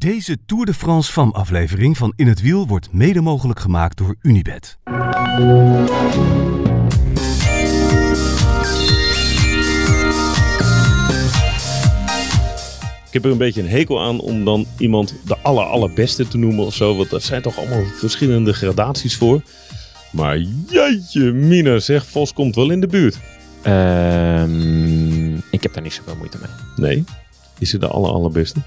Deze Tour de France FAM aflevering van In het Wiel wordt mede mogelijk gemaakt door Unibed. Ik heb er een beetje een hekel aan om dan iemand de aller allerbeste te noemen of zo. Want dat zijn toch allemaal verschillende gradaties voor. Maar jeetje mina zeg, Vos komt wel in de buurt. Ehm, ik heb daar niet zoveel moeite mee. Nee, is het de aller allerbeste?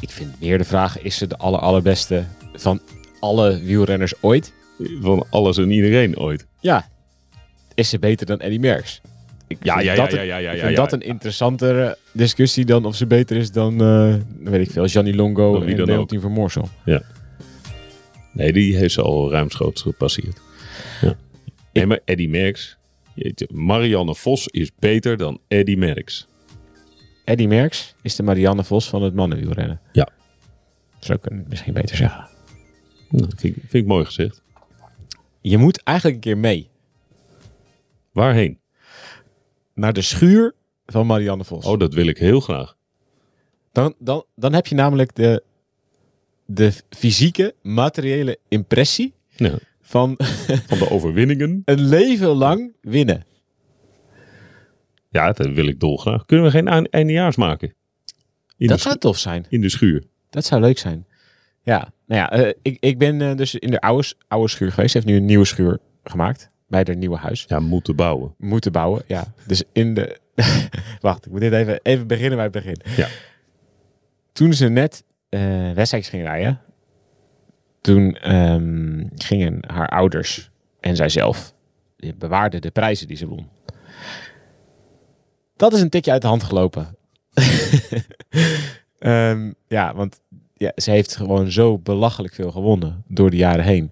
Ik vind meer de vraag, is ze de aller, allerbeste van alle wielrenners ooit? Van alles en iedereen ooit. Ja. Is ze beter dan Eddy Merckx? Ik Ja, ja, dat ja, een- ja, ja, ik ja, vind ja. dat een interessantere discussie dan of ze beter is dan, eh, weet ik veel, Gianni Longo Dan wie en Leontien van Moorsel. Nee, die heeft ze al ruimschoots gepasseerd. Ja. Nee, maar Eddy Merckx. Marianne Vos is beter dan Eddy Merckx. Eddy Merckx is de Marianne Vos van het mannenwielrennen. Ja. Zou ik het misschien beter zeggen. Nou, vind, ik- vind ik mooi gezegd. Je moet eigenlijk een keer mee Waarheen? naar de schuur van Marianne Vos. Oh, dat wil ik heel graag. Dan, dan, dan heb je namelijk de, de fysieke, materiële impressie van van de overwinningen. een leven lang winnen. Ja, dat wil ik dolgraag. Kunnen we geen eind- eindejaars maken? In, dat zou tof zijn. in de schuur. Dat zou leuk zijn. Ja, nou ja, eh, ik, ik ben eh, dus in de oude, oude schuur geweest. Ze heeft nu een nieuwe schuur gemaakt. Bij haar nieuwe huis. Ja, moeten bouwen. Moeten bouwen, ja. Dus in de... Wacht, ik moet dit even, even beginnen bij het begin. Ja. Toen ze net eh wedstrijd ging rijden... Toen ehm, gingen haar ouders en zijzelf... bewaarden de prijzen die ze won. Dat is een tikje uit de hand gelopen. Ehm, ja, want ja, ze heeft gewoon zo belachelijk veel gewonnen door de jaren heen.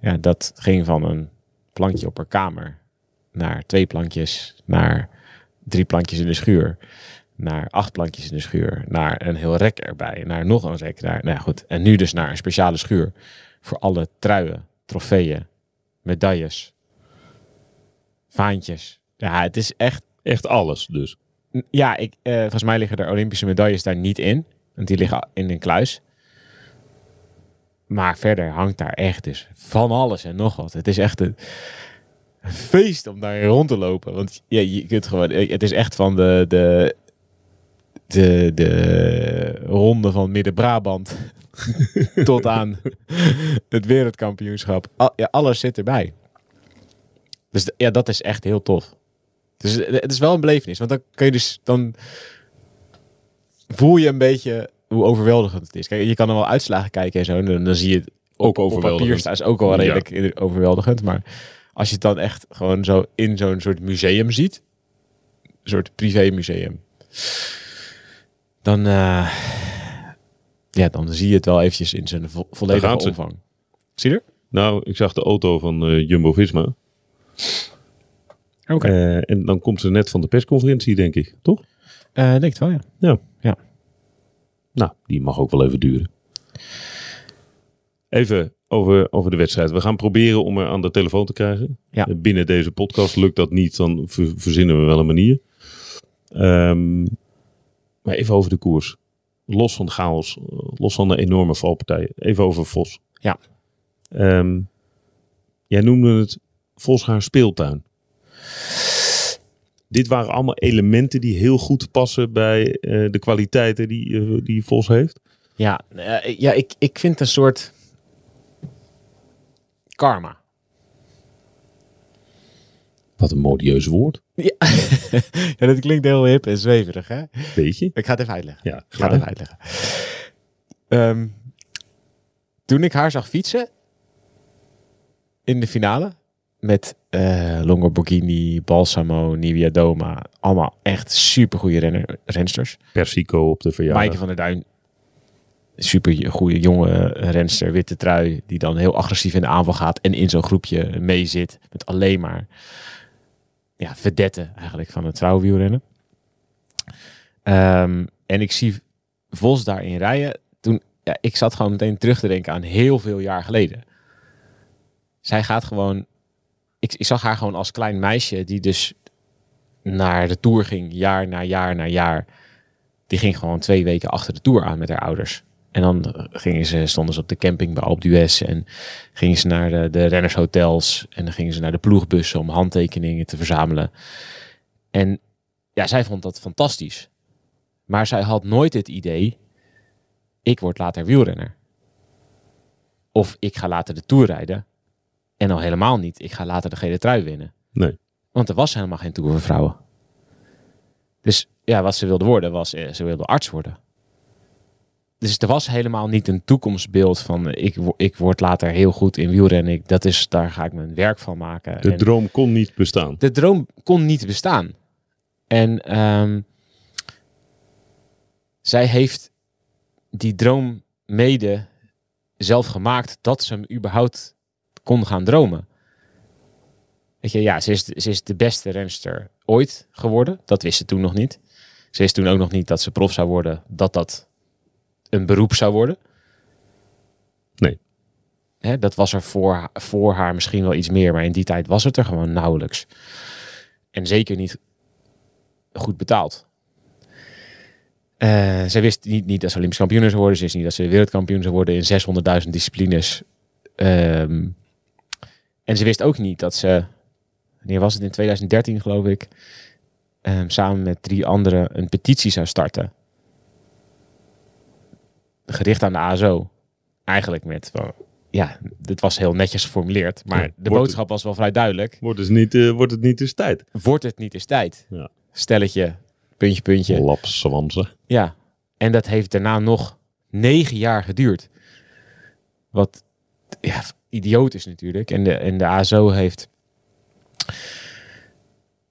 Ja, dat ging van een plankje op haar kamer naar twee plankjes, naar drie plankjes in de schuur, naar acht plankjes in de schuur, naar een heel rek erbij, naar nog een rek. Naar, nou ja, goed. En nu dus naar een speciale schuur voor alle truien, trofeeën, medailles, vaantjes. Ja, het is echt Echt alles dus. ja, ik, eh, volgens mij liggen de Olympische medailles daar niet in. Want die liggen in een kluis. Maar verder hangt daar echt dus van alles en nog wat. Het is echt een feest om daar rond te lopen. Want ja, je kunt gewoon... eh, Het is echt van de... de de, de ronde van Midden-Brabant tot aan het wereldkampioenschap. Ja, alles zit erbij. Dus ja, dat is echt heel tof. Dus het is wel een belevenis. Want dan kun je dus... Dan voel je een beetje hoe overweldigend het is. Kijk, je kan er wel uitslagen kijken en zo. En dan, dan zie je het Ook op, op overweldigend. papier staan. is ook wel Ja. redelijk overweldigend. Maar als je het dan echt gewoon zo in zo'n soort museum ziet. Een soort privémuseum. Dan... eh, ja, dan zie je het wel eventjes in zijn vo- volledige omvang. Zie je er? Nou, ik zag de auto van eh, Jumbo-Visma. Oké. Eh, en dan komt ze net van de persconferentie, denk ik. Toch? Eh, denk het wel, ja. Ja. Ja. Nou, die mag ook wel even duren. Even over, over de wedstrijd. We gaan proberen om er aan de telefoon te krijgen. Ja. Eh, Binnen deze podcast lukt dat niet, dan ver- verzinnen we wel een manier. Ehm, maar even over de koers. Los van de chaos, los van de enorme valpartijen. Even over Vos. Ja. Ehm, jij noemde het Vosgaar speeltuin. Dit waren allemaal elementen die heel goed passen bij eh, de kwaliteiten die, eh, die Vos heeft. Ja, eh, ja ik, ik vind een soort karma. Wat een modieus woord. Ja. ja, dat klinkt heel hip en zweverig, hè? Weet je? Ik ga het even uitleggen. Ja, Ik ga het even uitleggen. Ehm, toen ik haar zag fietsen in de finale met eh Longo Borghini, Balsamo, Nivia Doma, allemaal echt supergoeie renner, rensters. Persico op de verjaardag. Maaike van der Duin, super goede jonge renster, witte trui, die dan heel agressief in de aanval gaat en in zo'n groepje mee zit met alleen maar ja, vedetten eigenlijk van het vrouwenwielrennen. Ehm, en ik zie Vos daarin rijden. Toen, ja, ik zat gewoon meteen terug te denken aan heel veel jaar geleden. Zij gaat gewoon, ik, ik zag haar gewoon als klein meisje die dus naar de Tour ging, jaar na jaar na jaar die ging gewoon twee weken achter de Tour aan met haar ouders. En dan gingen ze, stonden ze op de camping bij d'Huez en gingen ze naar de, de rennershotels en dan gingen ze naar de ploegbussen om handtekeningen te verzamelen. En ja, zij vond dat fantastisch. Maar zij had nooit het idee, ik word later wielrenner. Of ik ga later de Tour rijden. En al helemaal niet, ik ga later de gele trui winnen. Nee. Want er was helemaal geen Tour voor vrouwen. Dus ja, wat ze wilde worden was, eh, ze wilde arts worden. Dus er was helemaal niet een toekomstbeeld van eh, ik, ik word later heel goed in wielrennen. Ik, dat is, daar ga ik mijn werk van maken. De En- droom kon niet bestaan. de droom kon niet bestaan. En ehm, zij heeft die droom mede zelf gemaakt dat ze hem überhaupt kon gaan dromen. Weet je, ja, ze is, ze is de beste renster ooit geworden. Dat wist ze toen nog niet. Ze wist toen ook nog niet dat ze prof zou worden, dat dat een beroep zou worden. Nee. Hè, dat was er voor, voor haar misschien wel iets meer, maar in die tijd was het er gewoon nauwelijks. En zeker niet goed betaald. Eh zij wist niet, niet dat ze Olympisch kampioen zou worden. Ze wist niet dat ze wereldkampioen zou worden in 600.000 disciplines. Ehm, en ze wist ook niet dat ze, wanneer was het in 2013 geloof ik, ehm, samen met drie anderen een petitie zou starten. Gericht aan de ASO. Eigenlijk met, ja, dit was heel netjes geformuleerd, maar Ja, de boodschap was wel vrij duidelijk. Wordt, dus niet, eh, wordt het niet dus tijd? Wordt het niet eens tijd? Ja. Stelletje, puntje, puntje. Lapswansen. Ja, en dat heeft daarna nog negen jaar geduurd. Wat ja, idioot is natuurlijk. En de, en de ASO heeft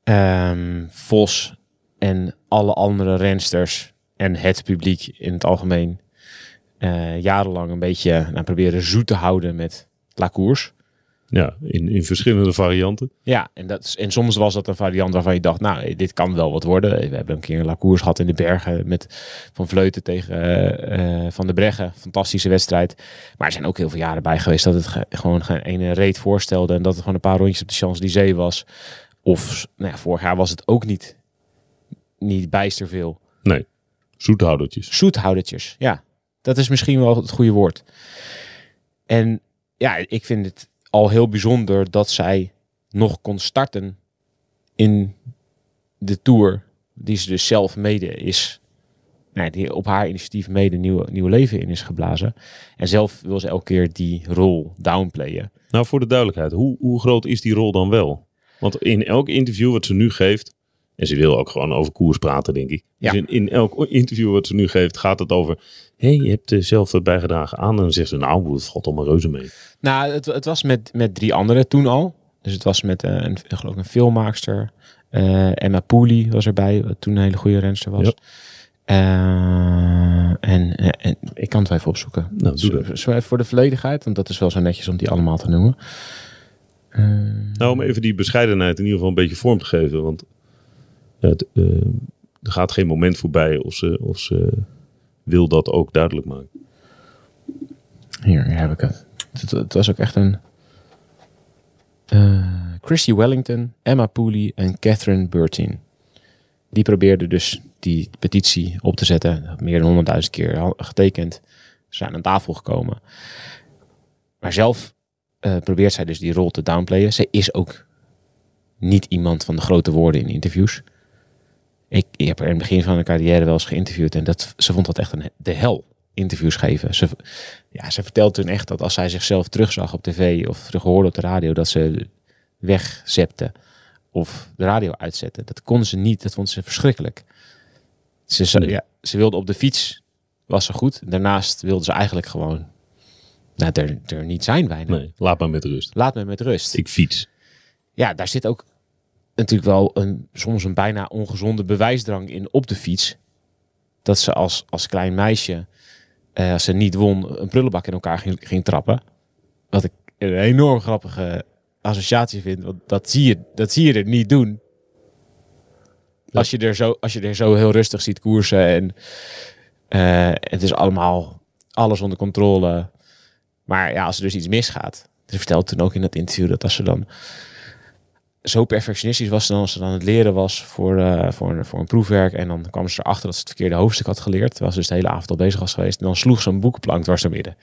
ehm, Vos en alle andere rensters en het publiek in het algemeen eh, jarenlang een beetje nou, proberen zoet te houden met La Course. Ja, in, in verschillende varianten. Ja, en, dat is, en soms was dat een variant waarvan je dacht, nou, dit kan wel wat worden. We hebben een keer een La Course gehad in de bergen met Van Vleuten tegen eh, eh, Van de Breggen. Fantastische wedstrijd. Maar er zijn ook heel veel jaren bij geweest dat het ge- gewoon geen ene reet voorstelde. En dat het gewoon een paar rondjes op de Champs-Élysées was. Of, nou ja, vorig jaar was het ook niet, niet bijster veel. Nee, zoethoudertjes. Zoethoudertjes, ja. Dat is misschien wel het goede woord. En ja, ik vind het al heel bijzonder dat zij nog kon starten in de Tour. Die ze dus zelf mede is, nou, die op haar initiatief mede nieuw, nieuw leven in is geblazen. En zelf wil ze elke keer die rol downplayen. Nou, voor de duidelijkheid, hoe, hoe groot is die rol dan wel? Want in elk interview wat ze nu geeft, en ze wil ook gewoon over koers praten, denk ik. Ja. Dus in, in elk interview wat ze nu geeft, gaat het over, hé, hey, je hebt er zelf wat bijgedragen aan. En dan zegt ze, nou, het valt allemaal reuze mee. Nou, het, het was met, met drie anderen toen al. Dus het was met eh, een, geloof ik een filmmaakster. eh, Emma Pooley was erbij, wat toen een hele goede renster was. Ja. Eh, en, en ik kan het even opzoeken. Nou, doe. Zo, zo even voor de volledigheid, want dat is wel zo netjes om die allemaal te noemen. Nou, om even die bescheidenheid in ieder geval een beetje vorm te geven. Want het, eh, er gaat geen moment voorbij of ze, of ze wil dat ook duidelijk maken. Hier, heb ik het. Het, was ook echt een... eh Christy Wellington, Emma Pooley en Catherine Burtin. Die probeerden dus die petitie op te zetten. Meer dan honderdduizend keer al getekend. Ze zijn aan tafel gekomen. Maar zelf eh, probeert zij dus die rol te downplayen. Zij is ook niet iemand van de grote woorden in interviews. Ik, ik heb haar in het begin van haar carrière wel eens geïnterviewd. En dat, ze vond dat echt een, de hel, interviews geven. Ze, ja, ze vertelt toen echt dat als zij zichzelf terugzag op tv of terug hoorde op de radio, dat ze wegzepte of de radio uitzette. Dat kon ze niet, dat vond ze verschrikkelijk. Ze, Nee. ja, ze wilde op de fiets, was ze goed. Daarnaast wilde ze eigenlijk gewoon nou, er, er niet zijn bijna. Nee, laat maar met rust. Laat me met rust. Ik fiets. Ja, daar zit ook natuurlijk wel een, soms een bijna ongezonde bewijsdrang in op de fiets. Dat ze als, als klein meisje, eh, als ze niet won, een prullenbak in elkaar ging, ging trappen. Wat ik een enorm grappige associatie vind. Want dat zie je, dat zie je er niet doen. Als, je er zo, als je er zo heel rustig ziet koersen en eh, het is allemaal alles onder controle. Maar ja, als er dus iets misgaat. Ze vertelt toen ook in dat interview dat als ze dan zo perfectionistisch was ze dan als ze dan het leren was voor, eh, voor, een, voor een proefwerk. En dan kwam ze erachter dat ze het verkeerde hoofdstuk had geleerd. Terwijl ze dus de hele avond al bezig was geweest. En dan sloeg ze een boekenplank dwars door midden.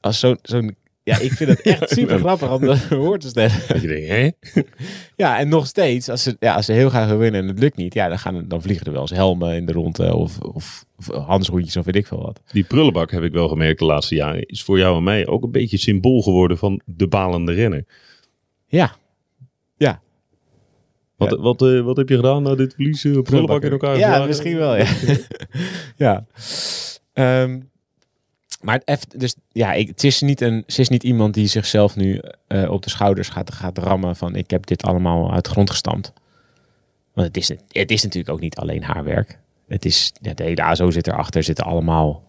Als zo'n... zo'n ja, ik vind het echt super grappig om dat woord te stellen. Dat je denkt, hè? Ja, en nog steeds, als ze, ja, als ze heel graag wil winnen en het lukt niet, ja, dan, gaan, dan vliegen er wel eens helmen in de ronde of, of, of handschoentjes of weet ik veel wat. Die prullenbak heb ik wel gemerkt de laatste jaren. Is voor jou en mij ook een beetje symbool geworden van de balende renner. Ja. Wat, wat, eh, wat heb je gedaan na dit verliezen? Een prullenbak in elkaar Ja, misschien wel, ja. ja. Ehm, maar het dus ja, ik, het is niet een, ze is niet iemand die zichzelf nu eh, op de schouders gaat, gaat rammen van ik heb dit allemaal uit de grond gestampt. Want het is, het is natuurlijk ook niet alleen haar werk. Het is, ja, de hele ASO zit erachter, zitten allemaal,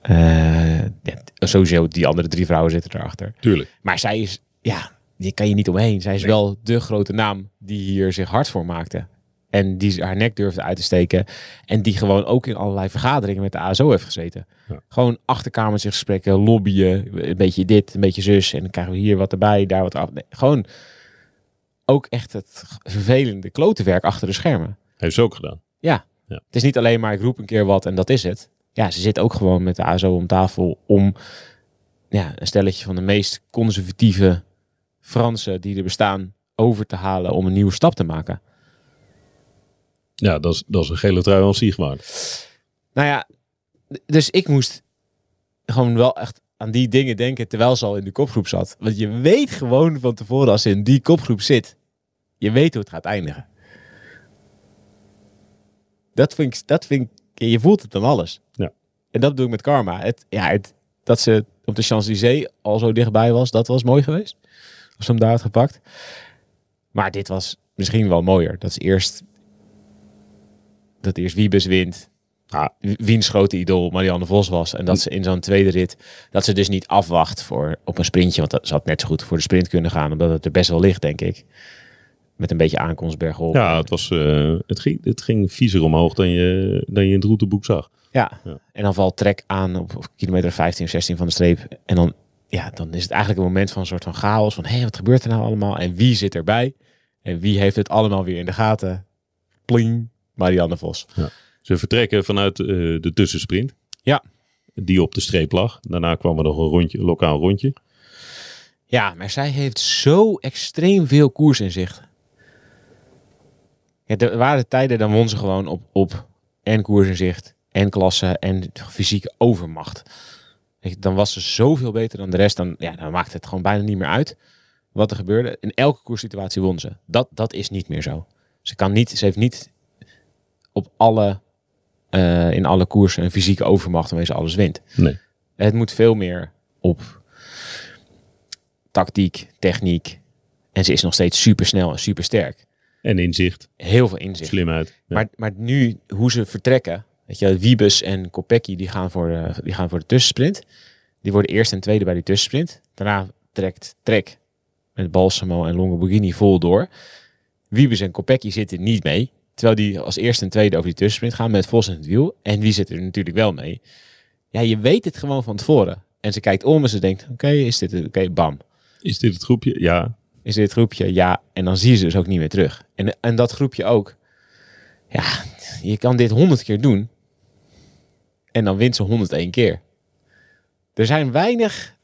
eh, ja, sowieso die andere drie vrouwen zitten erachter. Tuurlijk. Maar zij is, ja, die kan je niet omheen. Zij is wel de grote naam die hier zich hard voor maakte. En die haar nek durfde uit te steken. En die gewoon ook in allerlei vergaderingen met de ASO heeft gezeten. Ja. Gewoon achterkamertjesgesprekken, lobbyen. Een beetje dit, een beetje zus. En dan krijgen we hier wat erbij, daar wat af. Nee, gewoon ook echt het vervelende klotenwerk achter de schermen. Heeft ze ook gedaan. Ja. Ja. Het is niet alleen maar ik roep een keer wat en dat is het. Ja, ze zit ook gewoon met de ASO om tafel om ja, een stelletje van de meest conservatieve Fransen die er bestaan over te halen om een nieuwe stap te maken. Ja, dat is, dat is een gele trui aan waard. Nou ja, dus ik moest gewoon wel echt aan die dingen denken terwijl ze al in de kopgroep zat. Want je weet gewoon van tevoren als ze in die kopgroep zit, je weet hoe het gaat eindigen. Dat vind ik, dat vind ik je voelt het dan alles. Ja. En dat doe ik met karma. Het, ja, het, dat ze op de Champs-Élysées al zo dichtbij was, dat was mooi geweest. Als ze hem daar had gepakt. Maar dit was misschien wel mooier. Dat is eerst dat eerst Wiebes wint. Ja. Wiens grote idool Marianne Vos was. En dat ze in zo'n tweede rit, dat ze dus niet afwacht voor, op een sprintje. Want dat ze had net zo goed voor de sprint kunnen gaan. Omdat het er best wel ligt, denk ik. Met een beetje aankomst bergop. Ja, het, was, eh, het, ging, het ging viezer omhoog dan je, dan je in het routeboek zag. Ja. Ja. En dan valt trek aan op, op kilometer 15 of 16 van de streep. En dan, ja, dan is het eigenlijk een moment van een soort van chaos. Van, hé, hey, wat gebeurt er nou allemaal? En wie zit erbij? En wie heeft het allemaal weer in de gaten? Pling, Marianne Vos. Ze vertrekken vanuit eh, de tussensprint. Ja. Die op de streep lag. Daarna kwam er nog een rondje, een lokaal rondje. Ja, maar zij heeft zo extreem veel koers in. Ja, er waren tijden, dan won ze gewoon op, op en koers in zicht, en klasse, en fysieke overmacht. Dan was ze zoveel beter dan de rest. Dan, ja, dan maakte het gewoon bijna niet meer uit wat er gebeurde. In elke koerssituatie won ze. Dat, dat is niet meer zo. Ze, kan niet, ze heeft niet op alle, eh, in alle koersen een fysieke overmacht waarmee ze alles wint. Nee. Het moet veel meer op tactiek, techniek. En ze is nog steeds super snel en super sterk. En inzicht, Heel veel inzicht. slimheid. Ja. Maar, maar nu, hoe ze vertrekken. Weet je, Wiebes en Kopecky die gaan, voor de, die gaan voor de tussensprint. Die worden eerste en tweede bij die tussensprint. Daarna trekt Trek met Balsamo en Longoborghini vol door. Wiebes en Kopecky zitten niet mee. Terwijl die als eerste en tweede over die tussensprint gaan met Vos in het wiel. En wie zit er natuurlijk wel mee? Ja, je weet het gewoon van tevoren. En ze kijkt om en ze denkt, oké, is dit het? Oké, bam. Is dit het groepje? Ja. Is dit het groepje? Ja. En dan zie je ze dus ook niet meer terug. En, en dat groepje ook. Ja, je kan dit honderd keer doen. En dan wint ze 101 keer. Er zijn weinig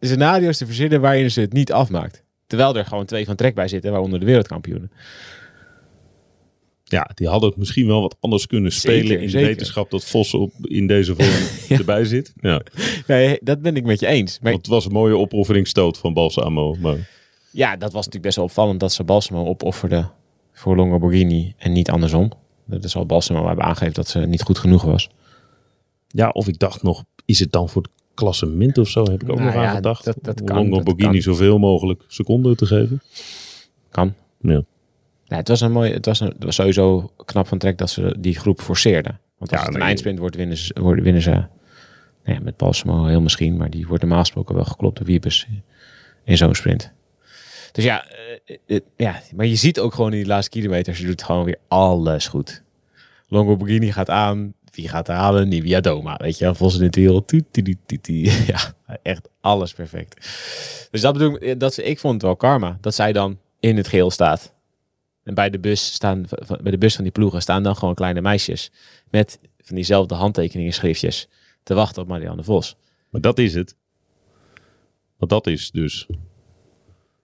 scenario's te verzinnen waarin ze het niet afmaakt. Terwijl er gewoon twee van trek bij zitten, waaronder de wereldkampioenen. ja, die hadden het misschien wel wat anders kunnen Zeker, spelen. in de zeker. wetenschap dat Vos op, in deze vorm erbij zit. Ja. Nee, dat ben ik met je eens. Maar Want het was een mooie opofferingsstoot van Balsamo. Maar ja, dat was natuurlijk best wel opvallend dat ze Balsamo opofferde voor Longoborghini en niet andersom. Dat zal Balsamo hebben aangegeven dat ze niet goed genoeg was. Ja, of ik dacht nog, is het dan voor het klassement of zo? Heb ik ook Nou nog aan ja, gedacht. dat- dat kan, dat kan. zoveel mogelijk seconden te geven. Kan. Ja. Ja, het was een mooi. Het was, een, het was sowieso knap van trek dat ze die groep forceerden. Want als Ja, het een nee. eindsprint wordt, winnen ze, worden, winnen ze nou ja, met Balsamo heel misschien, maar die wordt normaal gesproken wel geklopt door Wiebes in zo'n sprint. Dus ja, eh, eh, ja, maar je ziet ook gewoon in die laatste kilometers, ze doet gewoon weer alles goed. Longoborghini gaat aan, wie gaat er halen? Nivia Doma, weet je, Vos in het wiel, ja, echt alles perfect. Dus dat bedoel ik, dat, ze- ik vond het wel karma, dat zij dan in het geel staat. En bij de bus staan, van- bij de bus van die ploegen staan dan gewoon kleine meisjes met van diezelfde handtekeningen schriftjes te wachten op Marianne Vos. Maar dat is het. Want dat is dus.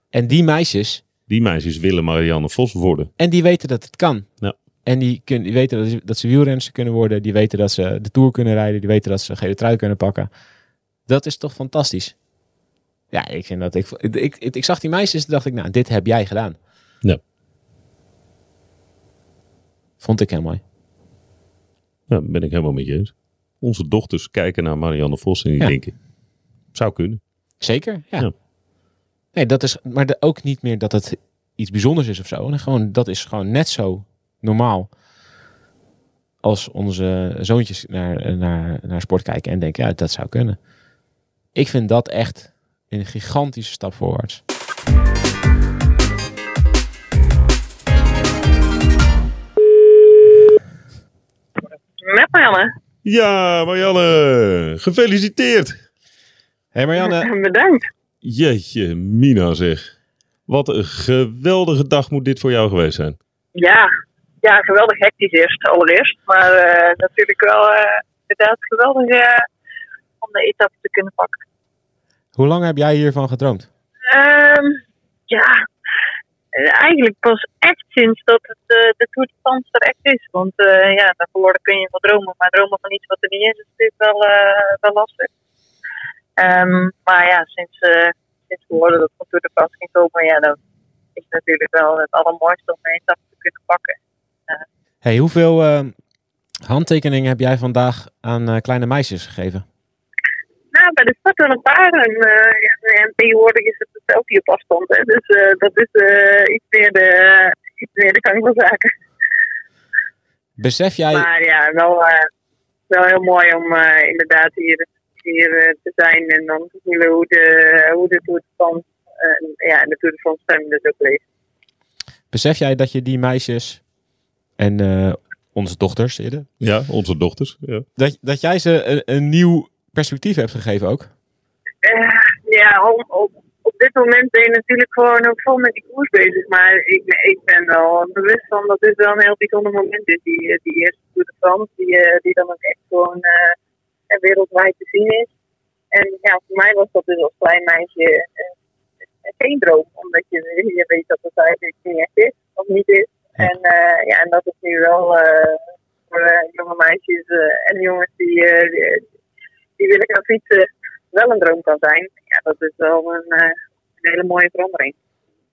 En die meisjes, Die meisjes willen Marianne Vos worden. en die weten dat het kan. Ja. En die, kun, die weten dat ze, dat ze wielrenster kunnen worden. Die weten dat ze de Tour kunnen rijden. Die weten dat ze gele trui kunnen pakken. Dat is toch fantastisch? Ja, ik vind dat... Ik, ik, ik, ik zag die meisjes en dacht ik, nou, dit heb jij gedaan. Ja. Vond ik heel mooi. Ja, ben ik helemaal met je eens. Onze dochters kijken naar Marianne Vos en die Ja. denken. Zou kunnen. Zeker, ja. Ja. Nee, dat is... Maar de, ook niet meer dat het iets bijzonders is of zo. Nee, gewoon, dat is gewoon net zo normaal als onze zoontjes naar, naar, naar sport kijken en denken, ja, dat zou kunnen. Ik vind dat echt een gigantische stap voorwaarts. Met Marianne. Ja, Marianne. Gefeliciteerd. Hé hey Marianne, Bedankt. Jeetje, Mina zeg. Wat een geweldige dag moet dit voor jou geweest zijn. Ja, ja geweldig hectisch eerst, allereerst. Maar eh, natuurlijk wel inderdaad geweldig eh, om de etappe te kunnen pakken. hoe lang heb jij hiervan gedroomd? Ehm, ja, eigenlijk pas echt sinds dat het, de Tour de France er echt is. Want ja, daarvoor kun je wel dromen. Maar dromen van iets wat er niet is, is natuurlijk wel, wel lastig. Ehm, maar ja, sinds, sinds we hoorden dat de Tour de France ging komen, ja, dan is het natuurlijk wel het allermooiste om een etappe te kunnen pakken. Hey, hoeveel eh, handtekeningen heb jij vandaag aan eh, kleine meisjes gegeven? Nou, bij de start wel een paar. En, eh, ja, en tegenwoordig is het zelf op afstand. Hè. Dus eh, dat is iets, meer de, iets meer de gang van zaken. Besef jij, Maar ja, wel, wel heel mooi om inderdaad hier, hier te zijn. En dan te voelen hoe de, hoe de Tour de France, ja, en de Tour de France dus ook leeft. besef jij dat je die meisjes en eh, onze dochters eerder, Ja, onze dochters. Ja. dat, dat jij ze een, een nieuw perspectief hebt gegeven ook? Eh, ja, om, op, op dit moment ben je natuurlijk gewoon ook vol met die koers bezig. Maar ik, ik ben wel bewust van dat dit wel een heel bijzonder moment is. Die, die eerste Tour de France, die, eh, die dan ook echt gewoon wereldwijd te zien is. En ja, voor mij was dat dus als klein meisje geen droom. Omdat je, je weet dat het eigenlijk niet echt is, of niet is. En, eh, ja, en dat is nu wel eh, voor jonge meisjes eh, en jongens die, die, die willen gaan fietsen wel een droom kan zijn. Ja, dat is wel een, een hele mooie verandering.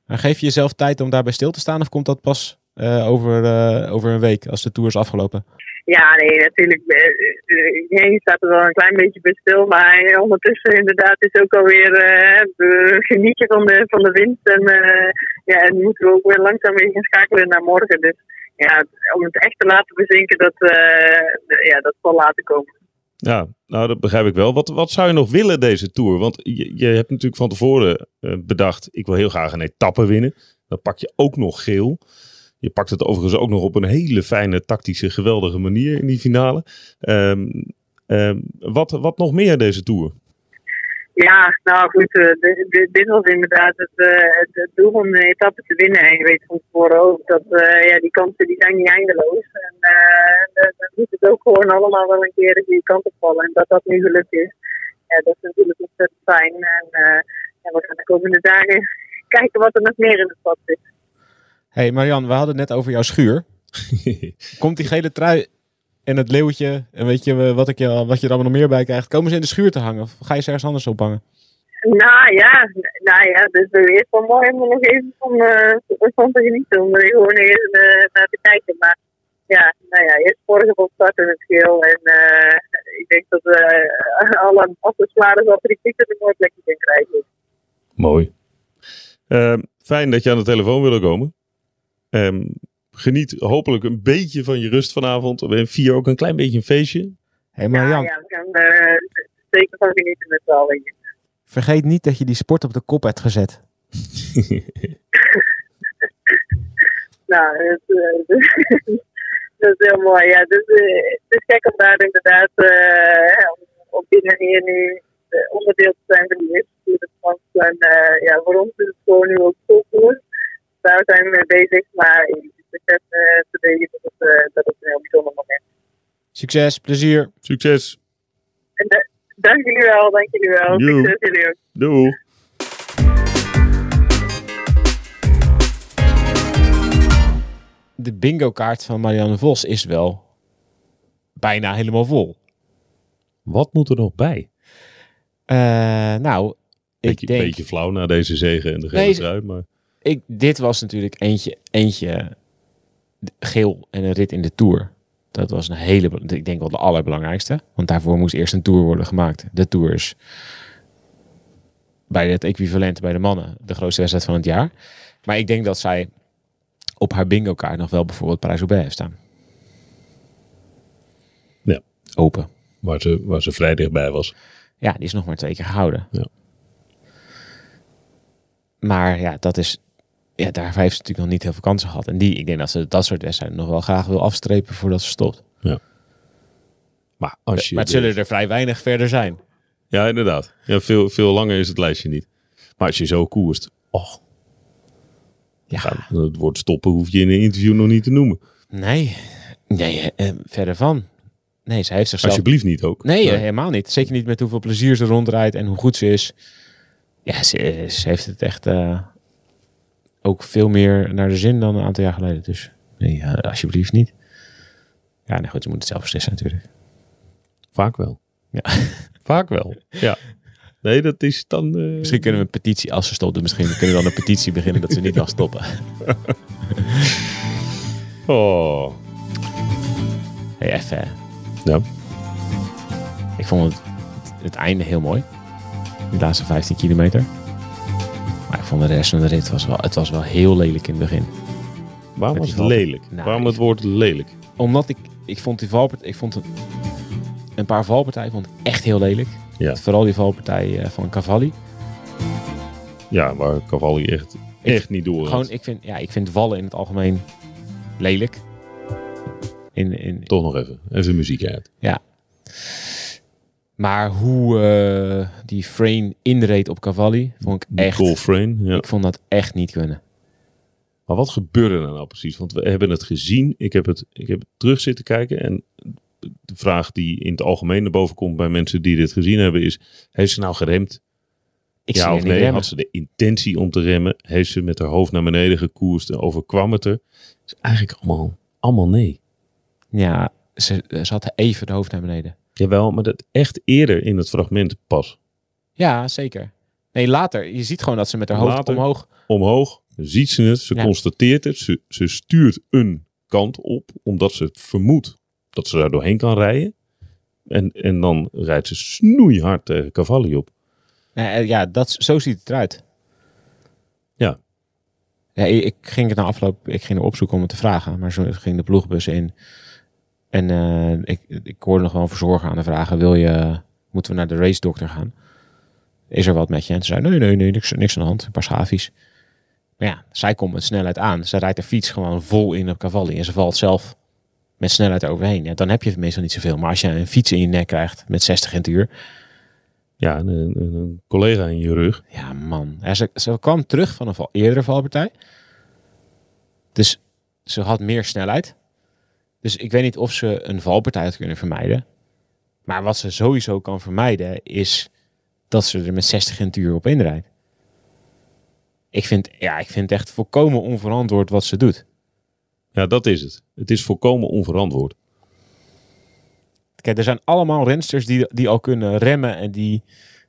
En geef je jezelf tijd om daarbij stil te staan of komt dat pas over, over een week als de tour is afgelopen? Ja, nee, natuurlijk. eh, eh, je staat er wel een klein beetje bij stil. Maar eh, ondertussen inderdaad is ook alweer eh, we genieten van de, van de winst. En, eh, ja, en moeten we ook weer langzaam weer gaan schakelen naar morgen. Dus ja, om het echt te laten bezinken, dat, eh, ja, dat zal laten komen. Ja, nou dat begrijp ik wel. Wat, wat zou je nog willen deze Tour? Want je, je hebt natuurlijk van tevoren eh, bedacht, ik wil heel graag een etappe winnen. Dan pak je ook nog geel. Je pakt het overigens ook nog op een hele fijne, tactische, geweldige manier in die finale. Ehm, ehm, wat, wat nog meer deze Tour? Ja, nou goed, eh, dit, was inderdaad het, eh, het, doel om de etappe te winnen. En je weet van tevoren ook dat eh, ja, die kansen die zijn niet eindeloos. En eh, dan, moet het ook gewoon allemaal wel een keer goede kant op vallen. En dat dat nu gelukt is, ja, dat is natuurlijk ontzettend fijn. En we gaan de komende dagen kijken wat er nog meer in het pad zit. Hey Marian, we hadden het net over jouw schuur. Komt die gele trui en het leeuwtje en weet je wat, ik je, wat je er allemaal nog meer bij krijgt, komen ze in de schuur te hangen of ga je ze ergens anders ophangen? Nou ja, nou ja, dus het is wel mooi om er nog even van, eh, van te genieten. Om er gewoon even eh, naar te kijken. Maar ja, nou ja, eerst morgen van start in het geel. En eh, ik denk dat we alle afgeslagen atletieken er mooi plekje in krijgen. Mooi. Ehm, fijn dat je aan de telefoon wilde komen. Ehm, geniet hopelijk een beetje van je rust vanavond. We vier ook een klein beetje een feestje. hey Ja, Marian, ja, we gaan er zeker van genieten met z'n allen. vergeet niet dat je die sport op de kop hebt gezet. Nou, dat, eh, dat is heel mooi. Ja, dus, eh, het is gek om daar inderdaad eh, om op die manier nu eh, onderdeel te zijn van die eerste France. En eh, ja, voor ons is het gewoon nu ook volkomen. Daar zijn we mee bezig. Maar ik besef eh, te weten dat het, eh, dat het een heel bijzonder moment is. Succes, plezier. Succes. En da- dank jullie wel, dank jullie wel. Jo. Succes jullie ook. Doei. De bingo kaart van Marianne Vos is wel bijna helemaal vol. Wat moet er nog bij? Eh, nou, ik Beetje, denk... beetje flauw na deze zegen en de gele Nee, trui, maar Ik, dit was natuurlijk eentje, eentje geel en een rit in de Tour. Dat was een hele, ik denk wel de allerbelangrijkste. Want daarvoor moest eerst een Tour worden gemaakt. De Tour is bij het equivalent bij de mannen de grootste wedstrijd van het jaar. Maar ik denk dat zij op haar bingo kaart nog wel bijvoorbeeld Parijs-Roubaix heeft staan. Ja. Open. waar ze, waar ze vrij dichtbij was. Ja, die is nog maar twee keer gehouden. Ja. Maar ja, dat is. Ja, daar heeft ze natuurlijk nog niet heel veel kansen gehad. En die, ik denk dat ze dat soort wedstrijden nog wel graag wil afstrepen voordat ze stopt. Maar als je maar het zullen er vrij weinig verder zijn. Ja, inderdaad. Ja, veel, veel langer is het lijstje niet. Maar als je zo koerst, och, Ja, het woord stoppen hoef je in een interview nog niet te noemen. nee. Nee, eh, eh, verder van. Nee, ze heeft zichzelf... Alsjeblieft niet ook. Nee, helemaal niet. Zeker niet met hoeveel plezier ze rondrijdt en hoe goed ze is. Ja, ze, ze heeft het echt eh, ook veel meer naar de zin dan een aantal jaar geleden. Dus nee, alsjeblieft niet. Ja, nou goed, ze moet het zelf beslissen natuurlijk. Vaak wel. Ja. Vaak wel. Ja. Nee, dat is dan... eh, Misschien kunnen we een petitie, als ze stopt, misschien kunnen we dan een petitie beginnen dat ze niet mag stoppen. Oh. Hey, even. Ja. Ik vond het, het einde heel mooi. Die laatste 15 kilometer. Maar ik vond de rest van de rit was wel, het was wel heel lelijk in het begin. Waarom was het lelijk? Nou, Waarom het woord lelijk? Omdat ik, ik vond die valpartij, ik vond een, een paar valpartijen vond ik echt heel lelijk. Ja. Vooral die valpartij eh, van Cavalli. Ja, waar Cavalli echt, echt niet door Gewoon, ik vind, ja, ik vind vallen in het algemeen lelijk. In, in, Toch nog even. Even muziek uit. Maar hoe eh, die frame inreed op Cavalli, vond ik echt... Nicole Frame. Ja. Ik vond dat echt niet kunnen. Maar wat gebeurde er nou precies? Want we hebben het gezien. Ik heb het, ik heb het terug zitten kijken. En de vraag die in het algemeen naar boven komt bij mensen die dit gezien hebben is... Heeft ze nou geremd? Ik ja of nee? remmen. Had ze de intentie om te remmen? Heeft ze met haar hoofd naar beneden gekoerst en overkwam het er? is eigenlijk allemaal, allemaal nee. Ja, ze, ze had even de hoofd naar beneden. Jawel, maar dat echt eerder in het fragment pas. Ja, zeker. Nee, later. Je ziet gewoon dat ze met haar hoofd Later. omhoog... Omhoog, ziet ze het, ze Ja. constateert het, ze, ze stuurt een kant op, omdat ze vermoedt dat ze daar doorheen kan rijden. En, en dan rijdt ze snoeihard tegen Cavalli op. Eh, ja, dat, zo ziet het eruit. Ja. Ja, ik, ik ging het na afloop, ik ging er opzoeken om het te vragen, maar zo ging de ploegbus in. En eh, ik, ik hoorde nog wel een verzorger aan de vragen, wil je, moeten we naar de race dokter gaan? Is er wat met je? En ze zei, nee, nee, nee, niks, niks aan de hand, een paar schafies. Maar ja, zij komt met snelheid aan. Ze rijdt de fiets gewoon vol in op Cavalli en ze valt zelf met snelheid overheen. Ja, dan heb je meestal niet zoveel. Maar als je een fiets in je nek krijgt met 60 in het uur, Ja, een, een, een collega in je rug. Ja, man. Ja, ze, ze kwam terug van een val, eerdere valpartij. Dus ze had meer snelheid. Dus ik weet niet of ze een valpartij had kunnen vermijden. Maar wat ze sowieso kan vermijden is dat ze er met 60 in het uur op inrijdt. Ik vind, ja, ik vind het echt volkomen onverantwoord wat ze doet. Ja, dat is het. Het is volkomen onverantwoord. Kijk, er zijn allemaal rensters die, die al kunnen remmen en die,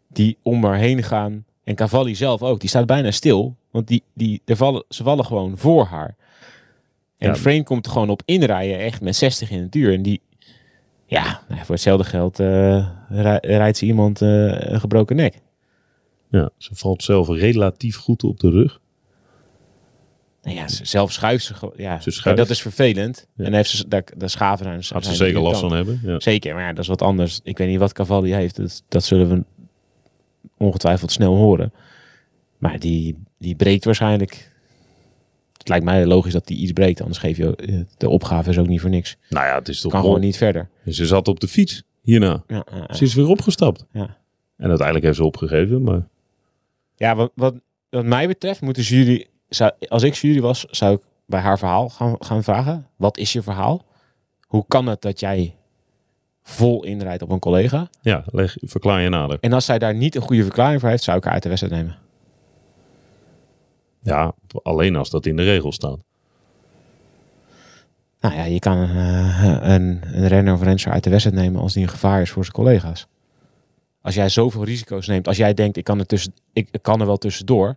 die om haar heen gaan. En Cavalli zelf ook. Die staat bijna stil. Want die, die, er vallen, ze vallen gewoon voor haar. En Ja. Frame komt er gewoon op inrijden. Echt met 60 in het uur. En die... Ja, nou, voor hetzelfde geld eh, rij- rijdt ze iemand eh, een gebroken nek. Ja, ze valt zelf relatief goed op de rug. Nou ja, ze- zelf schuift ze gewoon. Ja, Ze schuift. Dat is vervelend. Ja. En heeft ze, daar, daar schaven aan. Had ze zeker last van hebben. Ja. Zeker, maar ja, dat is wat anders. Ik weet niet wat Cavalli heeft. Dat, dat zullen we ongetwijfeld snel horen. Maar die, die breekt waarschijnlijk. Het lijkt mij logisch dat die iets breekt. Anders geef je eh, de opgave is ook niet voor niks. Nou ja, het is toch Kan gewoon niet verder. Ze zat op de fiets hierna. Ja, ja, ja. Ze is weer opgestapt. Ja. En uiteindelijk heeft ze opgegeven, maar Ja, wat, wat, wat mij betreft moet de jury zou, als ik jury was, zou ik bij haar verhaal gaan, gaan vragen. Wat is je verhaal? Hoe kan het dat jij vol inrijdt op een collega? Ja, leg, verklaar je nader. En als zij daar niet een goede verklaring voor heeft, zou ik haar uit de wedstrijd nemen. Ja, alleen als dat in de regels staat. Nou ja, je kan eh, een, een renner of renster uit de wedstrijd nemen als die een gevaar is voor zijn collega's. Als jij zoveel risico's neemt, als jij denkt ik kan er, tussen, ik, ik kan er wel tussendoor.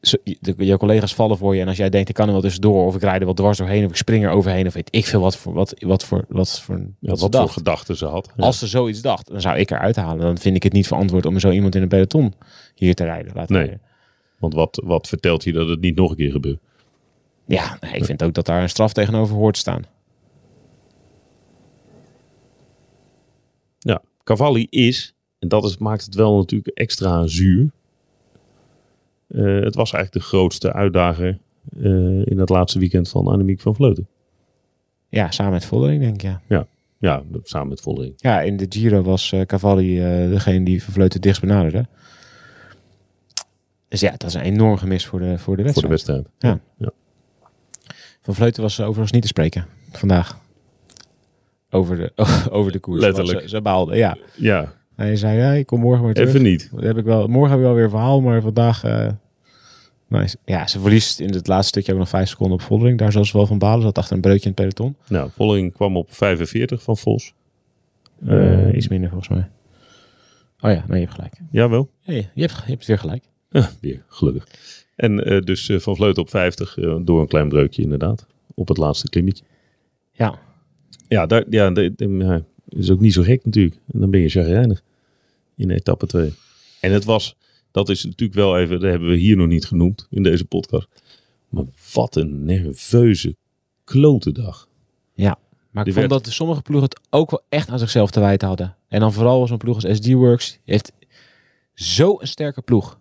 Je- de- je collega's vallen voor je en als jij denkt ik kan er wel tussendoor of ik rijd er wel dwars doorheen of ik spring er overheen of weet ik veel wat voor wat, wat voor wat voor Ja, wat wat ze voor dacht. gedachten ze had. Ja. Als ze zoiets dacht, dan zou ik eruit halen. Dan vind ik het niet verantwoord om zo iemand in een peloton hier te rijden. Laten Nee. rijden. Want wat, wat vertelt je dat het niet nog een keer gebeurt? Ja, nee, ik vind ook dat daar een straf tegenover hoort te staan. Ja, Cavalli is, en dat is, maakt het wel natuurlijk extra zuur. Eh, het was eigenlijk de grootste uitdager eh, in het laatste weekend van Annemiek van Vleuten. Ja, samen met Vollering denk ik, ja. Ja, samen met Vollering. Ja, in de Giro was eh, Cavalli degene die Van Vleuten dichtst benaderde. Dus ja, dat is een enorm gemis voor de, voor de Voor de wedstrijd. wedstrijd. Ja. Van Vleuten was eh, overigens niet te spreken vandaag. Over de, over de koers. Letterlijk. Ze, ze baalde, ja. Ja, Hij zei, ja, ik kom morgen maar terug. even niet. Dat heb ik wel, morgen heb ik wel weer een verhaal, maar vandaag... eh, nice. Ja, ze verliest in het laatste stukje ook nog vijf seconden op Vollering. Daar zal ze wel van balen. Ze zat achter een breukje in het peloton. Nou, Vollering kwam op 45 van Vos. Eh, iets minder volgens mij. Oh ja, nee, je hebt gelijk. Jawel. Ja, je, je, hebt, je hebt weer gelijk. Ja, weer, gelukkig. En eh, dus eh, Van Vleuten op 50 eh, door een klein breukje inderdaad. Op het laatste klimmetje. Ja, Ja, daar, ja, de, de- ja, is ook niet zo gek natuurlijk. En dan ben je chagrijnig in etappe 2. En het was, dat is natuurlijk wel even, dat hebben we hier nog niet genoemd in deze podcast. Maar wat een nerveuze klote dag. maar ik Die vond werd- dat sommige ploegen het ook wel echt aan zichzelf te wijten hadden. En dan vooral zo'n ploeg als SD Works. heeft zo'n sterke ploeg.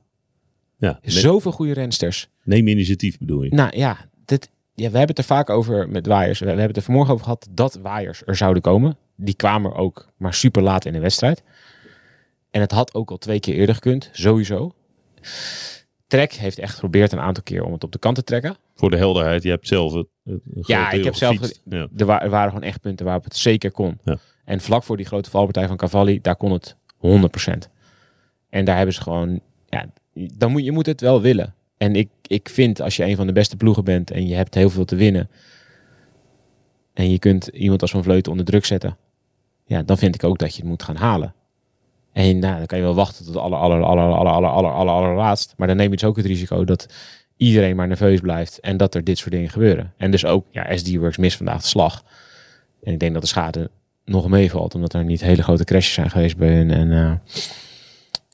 Ja, Zoveel goede rensters. neem initiatief bedoel je. Nou ja, dit, ja, we hebben het er vaak over met waaiers. We, we hebben het er vanmorgen over gehad dat waaiers er zouden komen. Die kwamen er ook, maar super laat in de wedstrijd. En het had ook al twee keer eerder gekund, sowieso. Trek heeft echt geprobeerd een aantal keer om het op de kant te trekken. Voor de helderheid, je hebt zelf het, het Ja, ik heb zelf. Ja. Er, wa- er waren gewoon echt punten waarop het zeker kon. Ja. En vlak voor die grote valpartij van Cavalli, daar kon het 100%. En daar hebben ze gewoon, ja, dan moet je moet het wel willen. En ik, ik vind als je een van de beste ploegen bent en je hebt heel veel te winnen. En je kunt iemand als Van Vleuten onder druk zetten. Ja, dan vind ik ook dat je het moet gaan halen. En nou, dan kan je wel wachten tot de aller, aller, aller, aller, aller, aller, aller, allerlaatst. Maar dan neem je dus ook het risico dat iedereen maar nerveus blijft. En dat er dit soort dingen gebeuren. En dus ook, ja, SD Works mist vandaag de slag. En ik denk dat de schade nog meevalt. Omdat er niet hele grote crashes zijn geweest bij. En eh,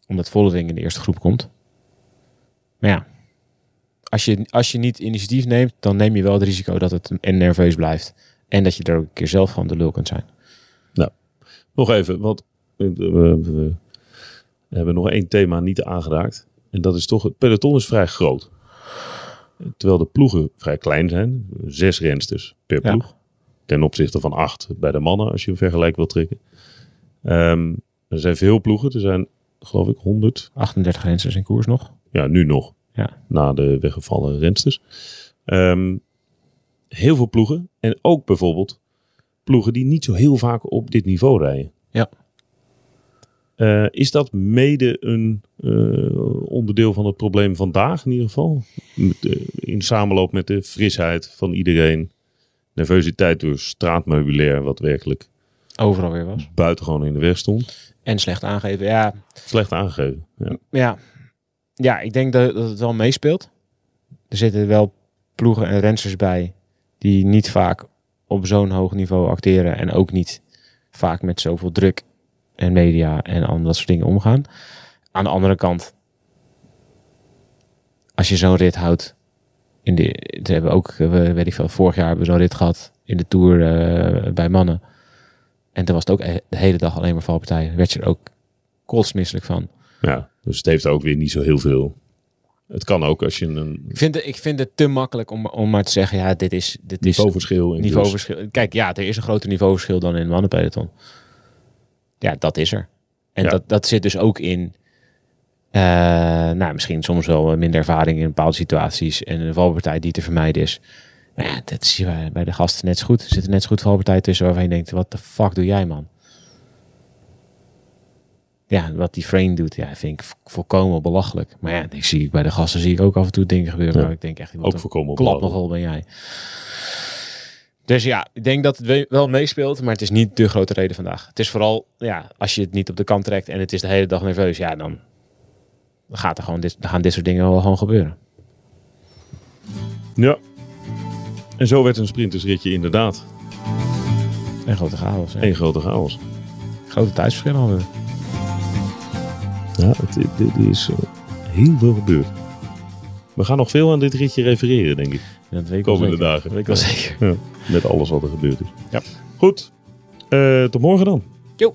omdat Vollering in de eerste groep komt. Maar ja, als je, als je niet initiatief neemt, dan neem je wel het risico dat het en nerveus blijft. En dat je er ook een keer zelf van de lul kunt zijn. Nog even, want eh, we, we hebben nog één thema niet aangeraakt. En dat is toch, het peloton is vrij groot. Terwijl de ploegen vrij klein zijn. Zes rensters per Ja. ploeg. Ten opzichte van acht bij de mannen, als je een vergelijk wilt trekken. Ehm, er zijn veel ploegen. Er zijn, geloof ik, 100. 38 rensters in koers nog. Ja, nu nog. Ja. Na de weggevallen rensters. Ehm, heel veel ploegen. En ook bijvoorbeeld ploegen die niet zo heel vaak op dit niveau rijden. Ja. Eh, is dat mede een eh, onderdeel van het probleem vandaag in ieder geval? Met, eh, in samenloop met de frisheid van iedereen. Nervositeit door straatmeubilair, wat werkelijk Overal weer was. buitengewoon in de weg stond. En slecht aangeven. Ja, Slecht aangegeven. Ja. Ja, ja ik denk dat, dat het wel meespeelt. Er zitten wel ploegen en rensters bij die niet vaak op zo'n hoog niveau acteren en ook niet vaak met zoveel druk en media en al dat soort dingen omgaan. Aan de andere kant, als je zo'n rit houdt, in de, we hebben ook, eh, weet ik veel, vorig jaar hebben we zo'n rit gehad in de Tour eh, bij mannen. En toen was het ook e- de hele dag alleen maar valpartijen. Werd je er ook kotsmisselijk van. Ja, dus het heeft ook weer niet zo heel veel. Het kan ook als je een Ik vind, het, ik vind het te makkelijk om, om maar te zeggen, ja, dit is, dit is niveauverschil in niveauverschil. Kijk, ja, er is een groter niveauverschil dan in een mannenpeloton. Ja, dat is er. En Ja. dat, dat zit dus ook in Eh, nou, misschien soms wel minder ervaring in bepaalde situaties en een valpartij die te vermijden is. Maar ja, dat zie je bij- de gasten net zo goed. Er zitten net zo goed valpartijen tussen waarvan je denkt, wat de fuck doe jij man? Ja, wat die frame doet, ja, vind ik volkomen belachelijk. Maar ja, die zie ik bij de gasten zie ik ook af en toe dingen gebeuren. Ja. ik denk echt, Ook een voorkomen klap nogal ben jij. Dus ja, ik denk dat het we- wel meespeelt, maar het is niet de grote reden vandaag. Het is vooral, ja, als je het niet op de kant trekt en het is de hele dag nerveus, ja, dan gaat er gewoon dit, gaan dit soort dingen wel gewoon gebeuren. Ja. En zo werd een sprintersritje inderdaad Een grote chaos. één grote chaos. Grote tijdsverschillen hadden we. Ja, er is eh, heel veel gebeurd. We gaan nog veel aan dit ritje refereren, denk ik. Ja, dat weet ik wel Komende zeker. dagen. Dat weet ik wel zeker. Ja, met alles wat er gebeurd is. Ja. Goed. Eh, tot morgen dan. Jo.